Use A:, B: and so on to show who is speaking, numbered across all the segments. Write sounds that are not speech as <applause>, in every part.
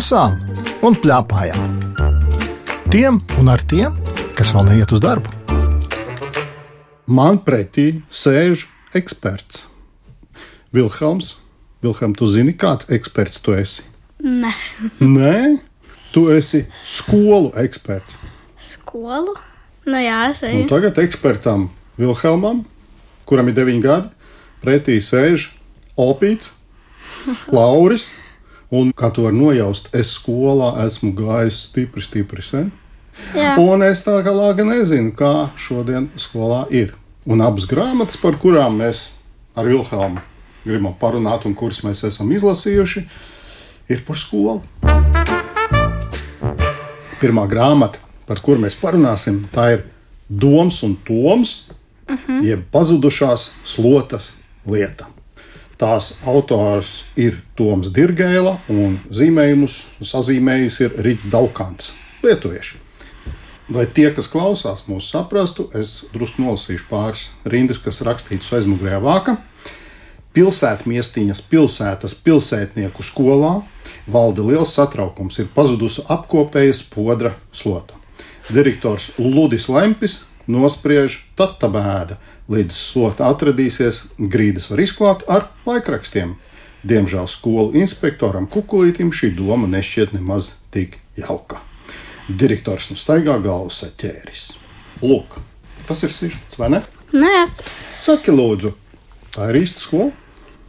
A: lasām un plēpājām. Tiem un ar tiem, kas vēl neiet uz darbu.
B: Man pretī sēž eksperts. Vilhelms, Vilhelm, tu zini, kāds eksperts tu esi?
C: Nē,
B: Nē, tu esi skolu eksperts.
C: skolu. Nu, jā, es
B: Un
C: eju.
B: tagad ekspertam Vilhelmam, kuram ir 9 gadi, pretī sēž Opīts, Lauris. Un, kā tu vari nojaust, es skolā esmu gājis stipri, stipri sen.
C: Jā.
B: Un es tā kā lāga nezinu, kā šodien skolā ir. Un abas grāmatas, par kurām mēs ar Vilhelmu gribam parunāt, un kuras mēs esam izlasījuši, ir par skolu. Pirmā grāmata, par kuru mēs parunāsim, tā ir Doms un Toms, uh -huh. jeb pazudušās slotas lieta. Tās autors ir Toms Dirgēla, un zīmējumus sazīmējis ir Rīts Daukants, lietuvieši. Lai tie, kas klausās, mūs saprastu, es drusku nolasīšu pāris rindas, kas rakstītas aizmugurējā vāka. Pilsētmiestiņas pilsētas pilsētnieku skolā valda liels satraukums. Ir pazudusi apkopējas podra slota. Direktors Ludis Lempis nospriež, tad tā bēda, līdz slota atradīsies, grīdas var izklāt ar laikrakstiem. Diemžēl skolu inspektoram Kukulītam šī doma nešķiet nemaz tik jauka. Direktors nu staigā galvu saķēris. Lūk, tas ir sižets, vai ne?
C: Nē,
B: Saki, lūdzu, tā ir īsta skola.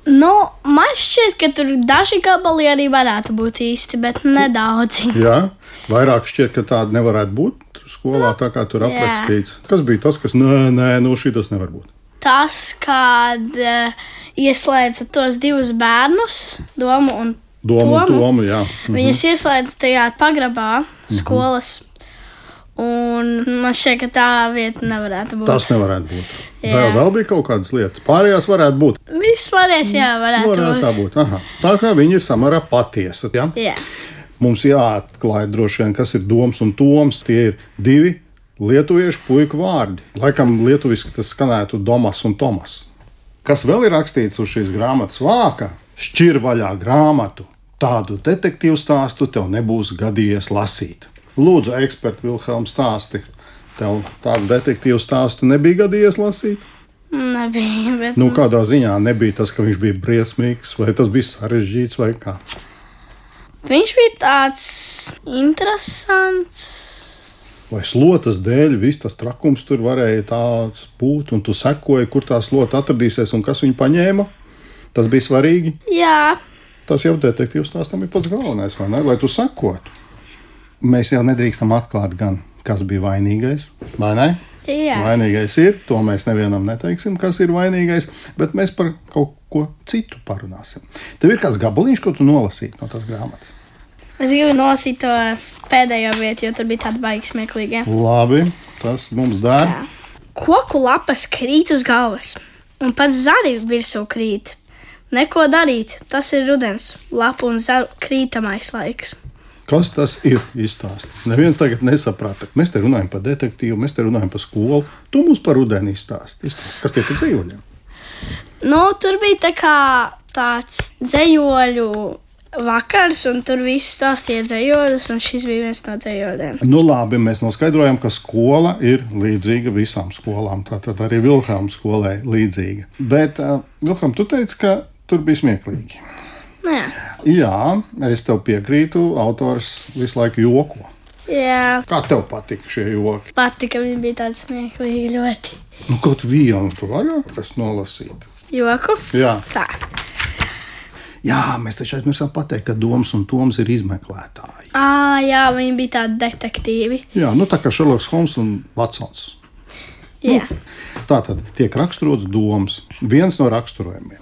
C: nu, man šķiet, ka tur daži gabali arī varētu būt īsti, bet nedaudzi.
B: Jā, vairāk šķiet, ka tāda nevarētu būt skolā, tā kā tur
C: jā.
B: aprakstīts. Kas bija tas, kas nē, nē, no šī tas nevar būt?
C: Tas, kad uh, ieslēdza tos divus bērnus, domu un
B: Doma,
C: Tomu.
B: doma, jā.
C: Viņus ieslēdz tajā pagrabā, skolas. Un man šķiet, ka tā vieta nevarētu būt.
B: Tas nevarētu būt.
C: Jā.
B: Vēl, vēl bija kaut kādas lietas. Pārējās varētu būt.
C: Vispārējais, jā, varētu
B: Varētu tā
C: būt.
B: būt. Aha. Tā kā viņi ir samērā patiesa. Ja?
C: Jā.
B: Mums jāatklāj droši vien, kas ir doms un toms. Tie ir divi lietuviešu puiku vārdi. Laikam lietuviski tas skanētu Domas un Tomas. Kas vēl ir rakstīts uz šīs grāmatas vāka? Šķir vaļā grāmatu. Tādu detektīvu stāstu tev nebūs gadījies lasīt. Lūdzu, eksperts Vilhelms stāsti. Tev tādu detektīvu stāstu nebija gadījies lasīt?
C: Nebija. Bet...
B: Nu, kādā ziņā nebija tas, ka viņš bija briesmīgs, vai tas bija sarežģīts, vai kā.
C: Viņš bija tāds interesants.
B: Vai slotas dēļ viss tas trakums tur varēja tāds būt, un tu sekoji, kur tā slota atradīsies un kas viņu paņēma. Tas bija svarīgi.
C: Jā,
B: Tas jau detektīvs stāstam ir pats galvenais, vai ne? Lai tu sekotu. Mēs jau nedrīkstam atklāt, gan, kas bija vainīgais, vai ne?
C: jā.
B: Vainīgais ir, to mēs nevienam neteiksim, kas ir vainīgais, bet mēs par kaut ko citu parunāsim. Tev ir kāds gabaliņš, ko tu nolasīji no tās grāmatas.
C: Es gribu nolasīt to pēdējo vietu, jo tur bija tāda baigta smieklīga.
B: Labi, tas mums dara.
C: Koku lapas krīt uz galvas, un pats zari virsū krīt. Neko darīt, tas ir rudens, lapu un zaru krītamais laiks.
B: Kas tas ir? Izstāstīt. Neviens tagad nesaprata. Mēs te runājam par detektīvu, mēs te runājam par skolu. Tu mums par rudeni. Izstāsti, Kas tie ir dzīvoļi?
C: Nu, tur bija tā kā tāds dzējoļu vakars, un tur viss stāstīja dzējoļus, un šis bija viens no dzējoļiem.
B: Nu, labi, mēs noskaidrojam, ka skola ir līdzīga visām skolām. Tātad arī Vilhelmas skolai līdzīga. Bet, uh, Vilhelm, tu teici, ka tur bija smieklīgi.
C: Nu, jā.
B: Jā, es tev piekrītu. Autors visu laiku joko.
C: jā,
B: Kā tev patika šie joki?
C: patika, viņi bija tādi smieklīgi ļoti.
B: Nu, kaut vienu tu vari atrast, nolasīt.
C: Joku?
B: Jā.
C: Tā.
B: Jā, mēs taču aizmirsām pateikt, ka Doms un Toms ir izmeklētāji.
C: À, jā, viņi bija tādi detektīvi.
B: Jā, nu tā kā Šerloks Holms un Vatsons.
C: Jā.
B: Tā tad tiek raksturots domas. Viens no raksturojumiem.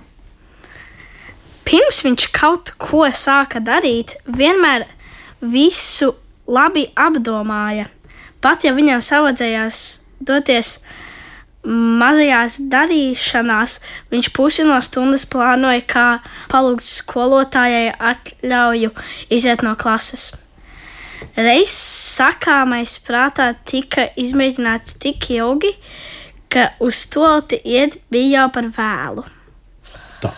C: Pirms viņš kaut ko sāka darīt, vienmēr visu labi apdomāja. Pat ja viņam savadzējās doties mazajās darīšanās, viņš pusi no stundas plānoja, kā palūgt skolotājai atļauju iziet no klases. Reiz sakāmais prātā tika izmēģināts tik ilgi, ka uz to iet bija jau par vēlu.
B: Tā.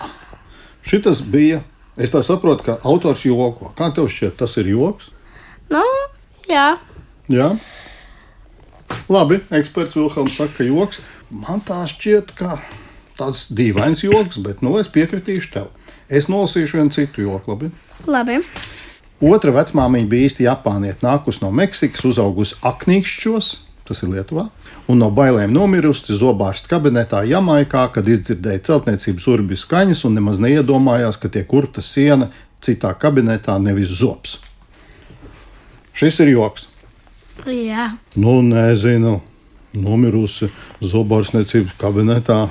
B: Šitas bija Es tā saprotu, ka autors joko. Kā tev šķiet, tas ir joks?
C: Nu, jā.
B: Jā. Labi, eksperts Vilhelms saka, ka joks. Man tā šķiet, ka tāds dīvains joks, bet nu, es piekritīšu tev. Es nolasīšu vienu citu joku. Labi?
C: Labi.
B: Otra vecmāmiņa bija īsti Japānieta, nākusi no Meksikas, uzaugusi aknīkšķos, tas ir Lietuvā, un no bailēm nomirusi zobārsta kabinetā Jamaikā, kad izdzirdēja celtniecības urbju skaņas un nemaz neiedomājās, ka tiek kurta siena citā kabinetā, nevis zobs. Šis ir joks.
C: Jā.
B: Nu, nezinu, nomirusi zobārstniecības kabinetā.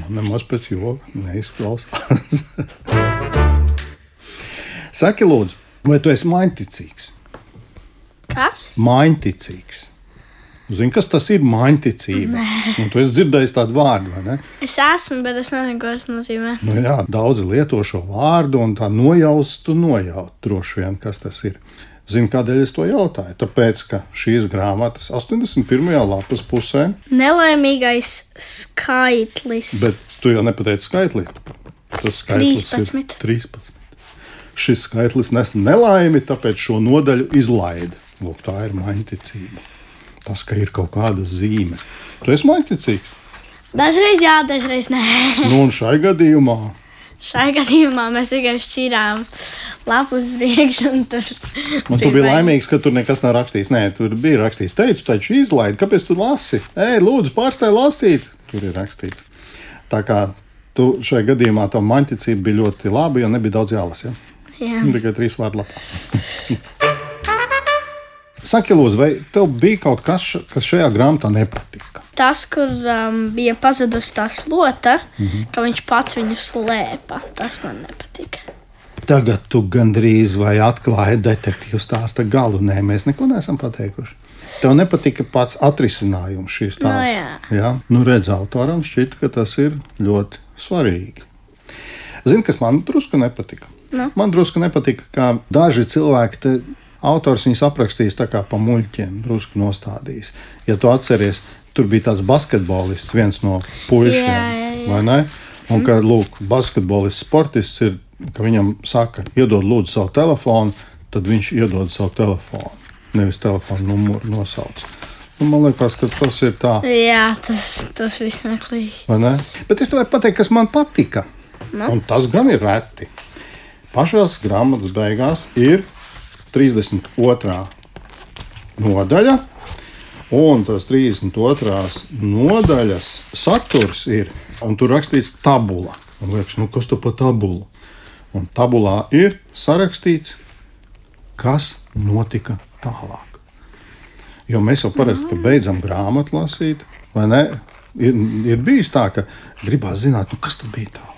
B: Man nemaz pēc joka neizklausās. <laughs> Saki, lūdzu, vai tu esi mainticīgs?
C: Kas?
B: Mainticīgs. Zini, kas tas ir mainticība? Nu, tu esi dzirdējis tādu vārdu, vai ne?
C: Es esmu, bet es nezinu, ko tas nozīmē.
B: Nu, jā, daudzi lieto šo vārdu, un tā nojaust, tu nojaut droši vien, kas tas ir. Zini, kādēļ es to jautāju? Tāpēc, ka šīs grāmatas 81. lapas pusē,
C: Nelaimīgais skaitlis.
B: bet tu jau nepateici skaitlī. Tas skaitlis
C: 13.
B: ir 13. Šis skaitlis nes nelaimi, tāpēc šo nodaļu izlaida. Lūk, tā ir mainticība. Tas, ka ir kaut kādas zīmes. Tu esi mainticīgs.
C: Dažreiz jā, dažreiz nē.
B: Nu, un šai gadījumā
C: Šai gadījumā mēs tikai šķīrām lapu uz priekšu un tur.
B: Un tu biji laimīgs, ka tur nekas nav rakstīts. Nē, tur bija rakstīts, teicu, taču izlaidi, kāpēc tu lasi? Ej, lūdzu, pārstāj lasīt. Tur ir rakstīts. Tā kā tu šajā gadījumā tam manticība bija ļoti laba, jo nebija daudz jālasa. Ja?
C: Jā.
B: Tikai trīs vārdu lapā. Saki, lūdzu, vai tev bija kaut kas, kas šajā grāmatā nepatika?
C: Tas, kur um, bija pazudusi tā slota, mm. -hmm. ka viņš pats viņu slēpa, tas man nepatika.
B: Tagad tu gandrīz vai atklāji detektīvu stāsta galu. Nē, mēs neko neesam pateikuši. Tev nepatika pats atrisinājums šīs
C: Nu,
B: stāsta.
C: jā.
B: jā? Nu, redz, autoram šķiet, ka tas ir ļoti svarīgi. Zini, kas man drusku nepatika?
C: Nu?
B: Man drusku nepatika, ka daži cilvēki, te, autors viņus aprakstījis tā kā pa muļķiem, drusku nostādījis. Ja tu atceries, tur bija tāds basketbolists, viens no puišiem,
C: Jā, jā, jā.
B: vai ne? Un ka, lūk, basketbolists, sportists ir, ka viņam saka, iedod lūdzu savu telefonu, tad viņš iedod savu telefonu, nevis telefonu numuru nosauc. Un man liekas, ka tas ir tā,
C: Jā, tas, tas viss meklīgi.
B: vai ne? Bet es tev varu pateikt, kas man patika.
C: Nu?
B: Un tas gan ir reti. Pašās grāmatas beigās ir 32. nodaļa. Un tas 32. nodaļas saturs ir, un tur rakstīts tabula. Man liekas, nu kas tu pa tabulu? Un tabulā ir sarakstīts, kas notika tālāk. Jo mēs jau parasti, kad beidzam grāmatu lasīt, vai ne? Ir, ir bijis tā, ka gribās zināt, nu, kas tur bija tālāk.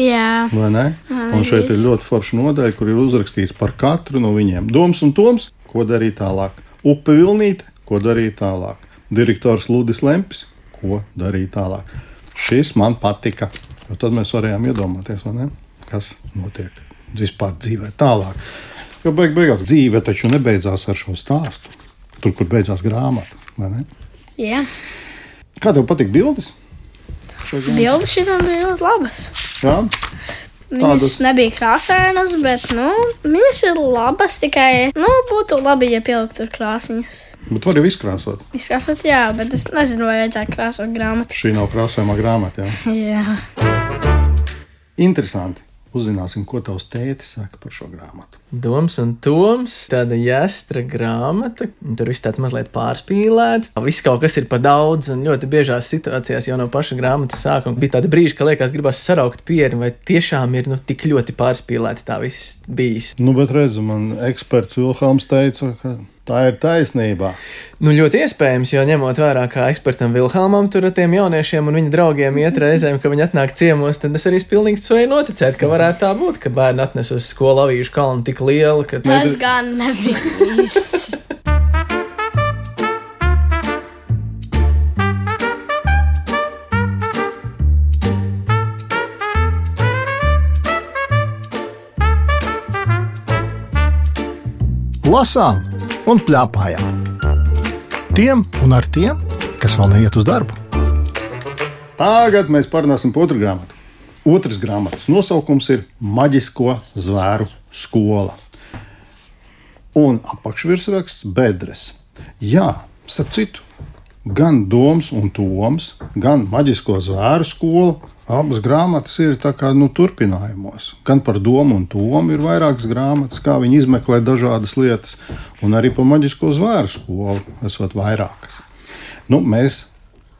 C: Jā,
B: vai ne? Un šeit ir ļoti forša nodaļa, kur ir uzrakstīts par katru no viņiem. Doms un Toms, ko darīt tālāk. Upe Vilnīte, ko darīt tālāk. Direktors Ludis Lempis, ko darīt tālāk. Šis man patika, jo tad mēs varējām iedomāties, ne? kas notiek vispār dzīvē tālāk. Jo beig beigās dzīve taču nebeidzās ar šo stāstu. Tur, kur beidzās grāmata. vai ne?
C: jā.
B: Kā tev patīk bildes?
C: Bildes šitām bija ļoti labas.
B: Jā,
C: Viņas
B: Tādas-
C: nebija krāsainas, bet, nu, viņas ir labas. Tikai, nu, būtu labi, ja pielikt tur krāsiņas.
B: bet var jau izkrāsot.
C: Izkrāsot, jā, bet es nezinu, vai vajadzētu krāsot grāmatu.
B: Šī nav krāsojama grāmata. Jā. <laughs>
C: Jā.
B: Interesanti. Uzzināsim, ko tavs tētis saka par šo grāmatu.
D: Doms un Toms, tāda jāstra grāmata. Tur viss tāds mazliet pārspīlēts. Viss kaut kas ir par daudz, un ļoti biežās situācijās jau no paša grāmatas sākuma bija tāda brīža, ka liekas, gribās saraukt pieri, vai tiešām ir nu, tik ļoti pārspīlēti tā viss bijis.
B: Nu, bet redzu, man eksperts Vilhelms teica, ka tā ir taisnība.
D: Nu, ļoti iespējams, jo ņemot vērā, kā ekspertam Vilhelmam tur ar tiem jauniešiem un viņa draugiem iet reizēm, ka viņi atnāk ciemos, tad es arī pilnīgi spēju noticēt, ka varētu tā būt, ka bērni atnes uz skolu avīžu kalnu tik lielu, ka
C: Tas gan nebija īsts.
A: Lasām un plēpājām. Tiem un ar tiem, kas vēl neiet uz darbu.
B: Tagad mēs parunāsim par otru grāmatu. Otrs grāmatas nosaukums ir Maģisko zvēru skola. Un apakšvirsraksts bedres. Jā, starp citu, gan Doms un Toms, gan Maģisko zvēru skola. Abas grāmatas ir kā nu, turpinājumos. Gan par domu un tomu ir vairākas grāmatas, kā viņi izmeklē dažādas lietas, un arī par maģisko zvēru skolu esot vairākas. Nu, mēs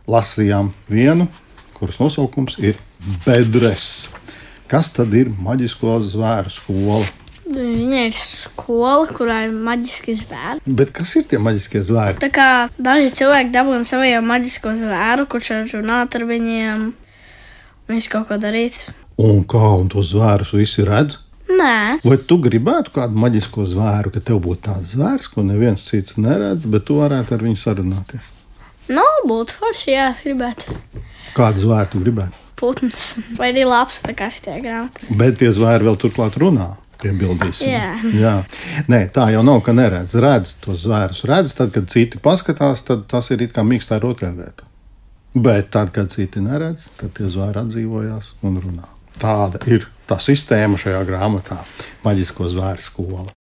B: lasījām vienu, kuras nosaukums ir Bedres. Kas tad ir maģisko zvēru skola?
C: Viņa ir skola, kurā ir maģiski zvēri.
B: Bet kas ir tie maģiskie zvēri?
C: Tā kā daži cilvēki dabūna saviem maģisko zvēru, kurš var runāt ar viņiem, visu kaut ko darīt.
B: Un kā un tos zvērus visi redz?
C: Nē,
B: Vai tu gribētu kādu maģisko zvēru, ka tev būtu tāds zvērs, ko neviens cits neredz, bet tu varētu ar viņu sarunāties?
C: nu, būtu forši, jā, es gribētu.
B: Kādu zvēru tu gribētu?
C: Putns vai arī labs, tā kā šī grāmata.
B: Bet tie zvēri vēl turklāt runā. Piebildīsim.
C: Jā.
B: Jā. Nē, tā jau nav, ka neredz. Redz tos zvērus, redz, tad, kad citi paskatās, tad tas ir it kā mīkstā rotaļlieta. Bet tad, kad citi neredz, tad tie zvēri atdzīvojās un runā. Tāda ir tā sistēma šajā grāmatā, Maģisko zvēru skola.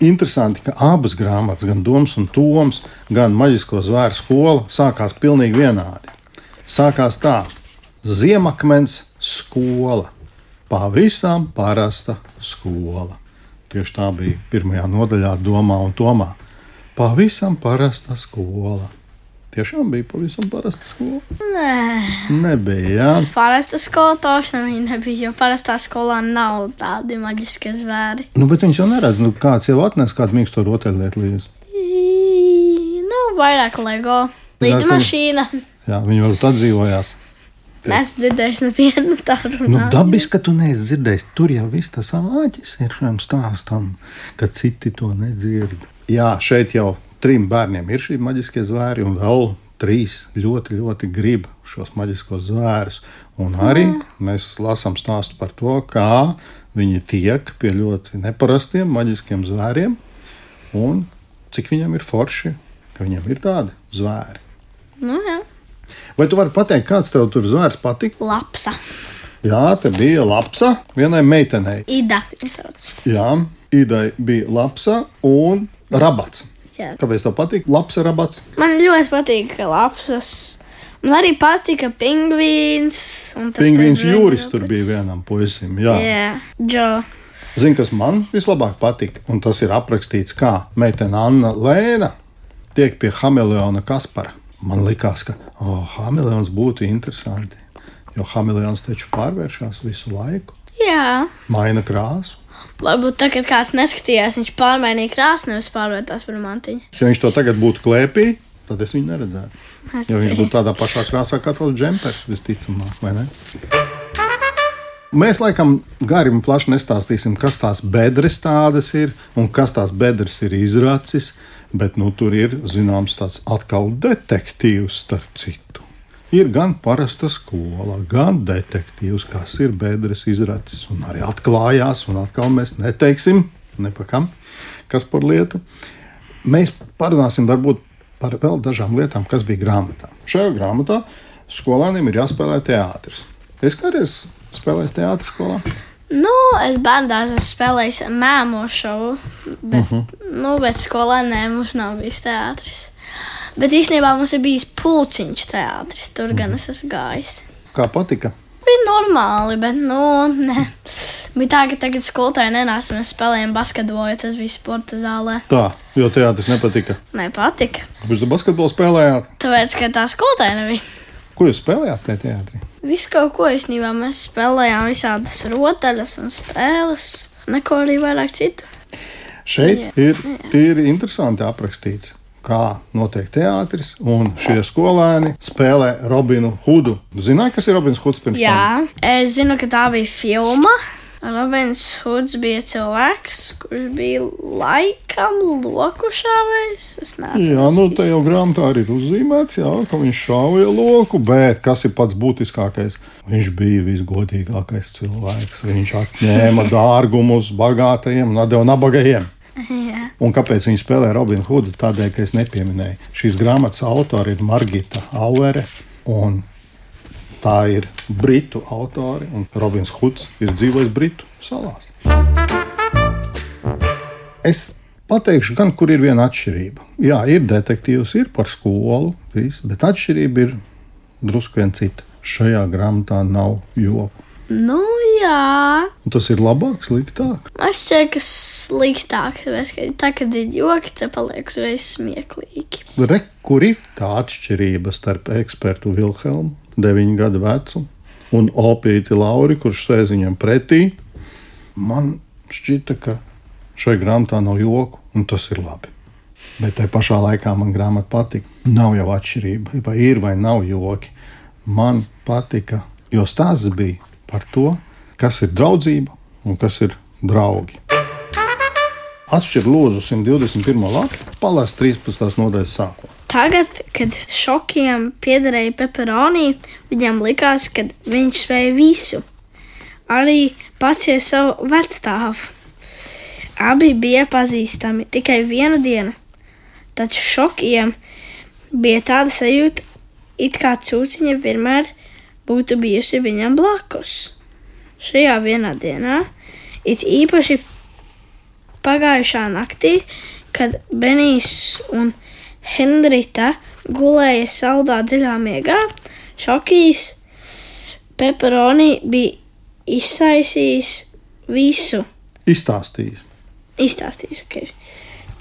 B: Interesanti, ka abas grāmatas, gan Doms un Toms, gan Maģisko zvēru skola, sākās pilnīgi vienādi. Sākās tā, Ziemakmens skola. Pavisam parasta skola. Tieši tā bija pirmajā nodaļā, Domā un Tomā. Pavisam parasta skola. Tiešām bija pavisam parasta skola.
C: Nē,
B: Nebija. Jā.
C: parasta skola viņa nebija, jo parastā skolā nav tādi maģiskie zvēri.
B: Nu, bet viņš jau neredz, nu, kāds jau atnes kādu mīksto rotaļlietu līdzi.
C: Nu, vairāk LEGO. Līdz mašīna.
B: Jā, viņi varbūt atdzīvojās.
C: Esmu dzirdējis nevienu tādu
B: Nu,
C: runāt.
B: dabiski, ka tu neesi dzirdējis. Tur jau viss tas āķis ir šim stāstam, ka citi to nedzird. Jā, šeit jau trim bērniem ir šī maģiskie zvēri, un vēl trīs ļoti, ļoti grib šos maģiskos zvērus. Un arī mēs lasām stāstu par to, kā viņi tiek pie ļoti neparastiem maģiskiem zvēriem, un cik viņam ir forši, ka viņam ir tādi zvēri.
C: Nu, jā.
B: Vai tu vari pateikt, kāds tev tur zvērs patika?
C: Lapsa.
B: Jā, te bija lapsa vienai meitenei.
C: Ida.
B: Jā, idai bija lapsa un rabats.
C: Jā.
B: Kāpēc tev patīk lapsa rabats?
C: Man ļoti patīk, ka lapsas. Man arī patika pingvīns.
B: Pingvīns Jūris tur bija vienam puisim. Jā.
C: Jā, Džo.
B: Zini, kas man vislabāk patika, un tas ir aprakstīts, kā meitene Anna Lēna tiek pie Hameleona Kaspara. Man liekas, ka oh, Hameleons būtu interesanti, jo Hameleons taču pārvēršas visu laiku,
C: Jā.
B: maina krāsu.
C: Varbūt tagad kāds neskatījās, viņš pārmainīja krāsu, nevis pārvērtās par mantiņu.
B: Ja viņš to tagad būtu klēpī, tad es viņu neredzētu. Ja viņš būtu tādā pašā krāsā kā tas džempers, visticamāk, vai ne? Mēs laikam gari un plaši nestāstīsim, kas tās bedres tādas ir un kas tās bedres ir izracis, bet nu, tur ir zināms tāds atkal detektīvs starp citu. Ir gan parasta skola, gan detektīvs, kas ir bedres izracis, un arī atklājās, un atkal mēs neteiksim nepakam, kas par lietu. Mēs parunāsim varbūt par vēl dažām lietām, kas bija grāmatā. Šajā grāmatā skolēniem ir jāspēlē teātris. Es kādreiz spēlēju teātris skolā.
C: Nu, es bērnās esmu spēlējis mēmo šovu, bet, uh
B: Mhm.
C: -huh. nu, bet skolā nē, mums nav bijis teātris. Bet īstenībā mums ir bijis pulciņš teātris, tur
B: Mhm.
C: gan es esmu gājis.
B: Kā patika?
C: Bija normāli, bet, nu, nē. Bija tā, ka tagad skolotāji nenāca, mēs spēlējām basketbolu, jo tas bija sporta zālē.
B: Tā, jo teātris nepatika.
C: Nepatika.
B: Kāpēc jūs basketbolu spēlējāt?
C: Tāpēc, ka tā skolotāja nebija.
B: Ko jūs spēlējāt tajā teātrī?
C: Visu kaut ko īstenībā mēs spēlējām, visādas rotaļas un spēles. Neko arī vairāk citu.
B: Šeit
C: Jā,
B: ir tīri interesanti aprakstīts, kā notiek teātris, un šie skolēni spēlē Robinu Hudu. Zināji, kas ir Robins Huds pirms tam?
C: Jā, es zinu, ka tā bija filma. Robins Hoods bija cilvēks, kurš bija laikam loku šāvējs.
B: Jā, nu tā jau grāmatā arī ir uzzīmēts, jā, ka viņš šāva loku, bet kas ir pats būtiskākais? Viņš bija visgodīgākais cilvēks. Viņš atņēma dārgumus bagātajiem atdeva nabagajiem.
C: Jā.
B: Un kāpēc viņi spēlē Robinu Hoodu? Tādēļ, ka es nepieminēju. Šīs grāmatas autori ir Margita Auvere un Tā ir britu autori, un Robins Huds ir dzīvojis Britu salās. Es pateikšu, gan kur ir viena atšķirība. Jā, ir detektīvs, ir par skolu, viss, bet atšķirība ir drusku vien cita. Šajā grāmatā nav joku.
C: Nu, jā.
B: Un tas ir labāk, sliktāk.
C: Man šķiet, ka sliktāk, tāpēc, ka tā, kad ir joki, tad paliek uzreiz smieklīgi.
B: Re, kur ir tā atšķirība starp ekspertu Vilhelmu, 9 gadu vecu, un Opīti Lauri, kurš sēž viņam pretī? Man šķita, ka šai grāmatā nav joku, un tas ir labi. Bet tajā pašā laikā man grāmata patika. Nav jau atšķirība, vai ir vai nav joki. Man patika, jo stāsts bija par to, kas ir draudzība un kas ir draugi. Atšķir lūdzu 121. lapu, palāst 13. nodaļas sākumu.
C: Tagad, kad šokiem piederēja peperonī, viņam likās, ka viņš spēja visu. Arī paciet savu vecstāvu. Abi bija pazīstami tikai vienu dienu, taču šokiem bija tāda sajūta, it kā cūciņa vienmēr būtu bijusi viņam blakus. Šajā vienā dienā, it īpaši pagājušā naktī, kad Benijs un Henrita gulēja saldā dziļā miegā, šokīs Peperoni bija izsaisījis visu.
B: Izstāstījis.
C: Izstāstījis, okay.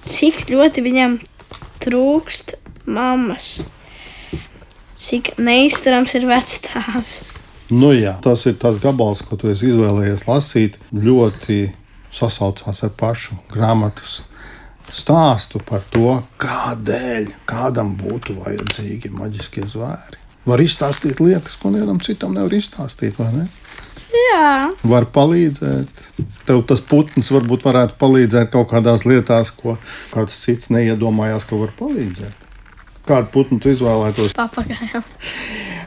C: cik ļoti viņam trūkst mammas, cik neizturams ir vecstāvis.
B: Nu, jā, tas ir tas gabals, ko tu izvēlējies lasīt. Ļoti sasaucās ar pašu grāmatas stāstu par to, kādēļ kādam būtu vajadzīgi maģiskie zvēri. Var izstāstīt lietas, ko nevienam citam nevar izstāstīt, vai ne?
C: Jā,
B: Var palīdzēt. Tev tas putns varbūt varētu palīdzēt kaut kādās lietās, ko kāds cits neiedomājās, ka var palīdzēt. Kādu putnu tu izvēlētos?
C: papagaili.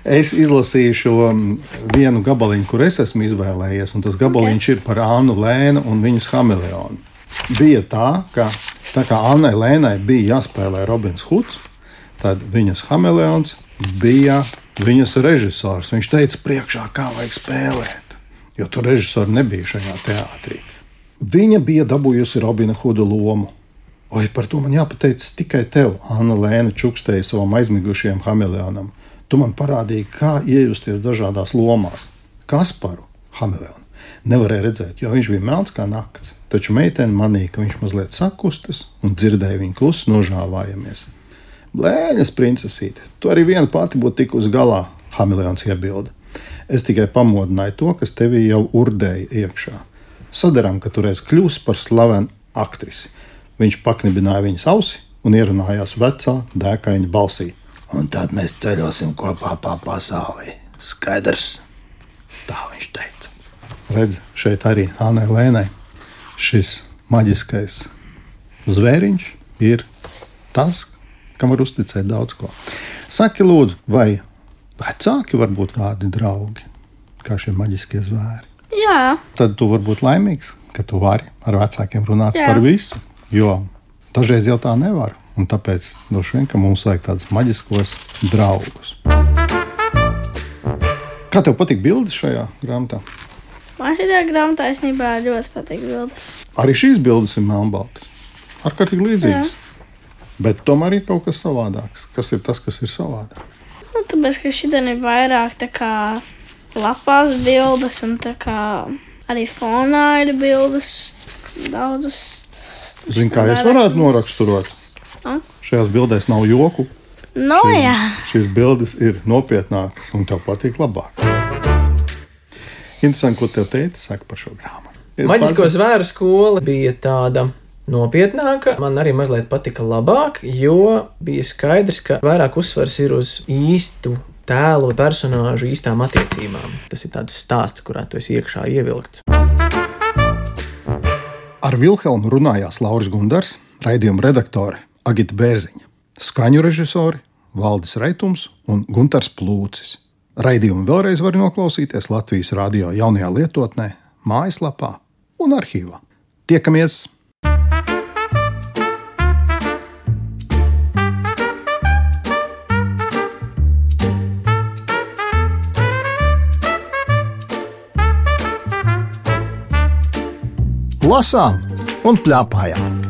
B: Es izlasīju šo mm, vienu gabaliņu, kur es esmu izvēlējies, un tas gabaliņš okay. ir par Annu Lēnu un viņas hameleonu. Bija tā, ka tā kā Annai Lēnai bija jāspēlē Robins Huds, tad viņas hameleons bija viņas režisors. Viņš teica, priekšā, kā vajag spēlēt, jo tur režisori nebija šajā teātrī. Viņa bija dabūjusi Robina Huda lomu. Oi, par to man jāpateicas tikai tev, Anna Lēna, čukstēja savam aizmigušajam hameleonam. Tu man parādīji, kā iejusties dažādās lomās. Kasparu hameleonu nevarēja redzēt, jo viņš bija melns kā nakts. Taču meitene manīja, ka viņš mazliet sakustas un dzirdēja viņu klusu nožāvājamies. Blēņas, princesīte, tu arī viena pati būtu tikusi galā, Hameleons iebilda. Es tikai pamodināju to, kas tevī jau urdēja iekšā. Sadarām, ka tu reiz kļūsi par slavenu aktrisi. Viņš paknibināja viņas ausi un ierunājās vecā, dēkaina balsī. Un tad mēs ceļosim kopā pa pasauli. Skaidrs, tā viņš teica. Redz, šeit arī Anai Lēnai šis maģiskais zvēriņš ir tas, kam var uzticēt daudz ko. Saki, lūdzu, vai vecāki var būt tādi draugi kā šie maģiskie zvēri?
C: Jā,
B: Tad tu vari būt laimīgs, ka tu vari ar vecākiem runāt
C: Jā.
B: Par visu. Jo dažreiz jau tā nevar. Un tāpēc droši vien mums vajag tādus maģiskos draugus. Kā tev patīk bildes šajā grāmatā?
C: man šajā grāmatā īstenībā ļoti patīk bildes.
B: Arī šīs bildes ir melnbaltas. Ar kā tik līdzīgas. Bet tomēr ir kaut kas savādāks. Kas ir tas, kas ir savādāk?
C: Nu, tāpēc, ka šī ir vairāk tā kā lapās bildes, un tā kā arī fonā ir bildes daudzas.
B: Zini, kā es varētu noraksturot?
C: A?
B: Šajās bildēs nav joku.
C: Nu, jā.
B: Šīs bildes ir nopietnākas un tev patīk labāk. Interesanti, ko tev teica saka par šo grāmatu.
D: Maģisko zvēru skola bija tāda nopietnāka. Man arī mazliet patika labāk, jo bija skaidrs, ka vairāk uzsvars ir uz īstu tēlu, personāžu īstām attiecībām. Tas ir tāds stāsts, kurā tu esi iekšā ievilkts.
B: Ar Vilhelmu runājās Lauris Gundars, raidījuma redaktore Agita Bērziņa, skaņu režisori Valdis Raitums un Gunārs Plūcis. Raidījumu vēlreiz var noklausīties Latvijas radio jaunajā lietotnē, mājaslapā un arhīvā. Tiekamies! Lasām un plēpājām!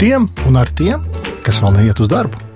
B: Tiem un ar tiem, kas vēl neiet uz darbu.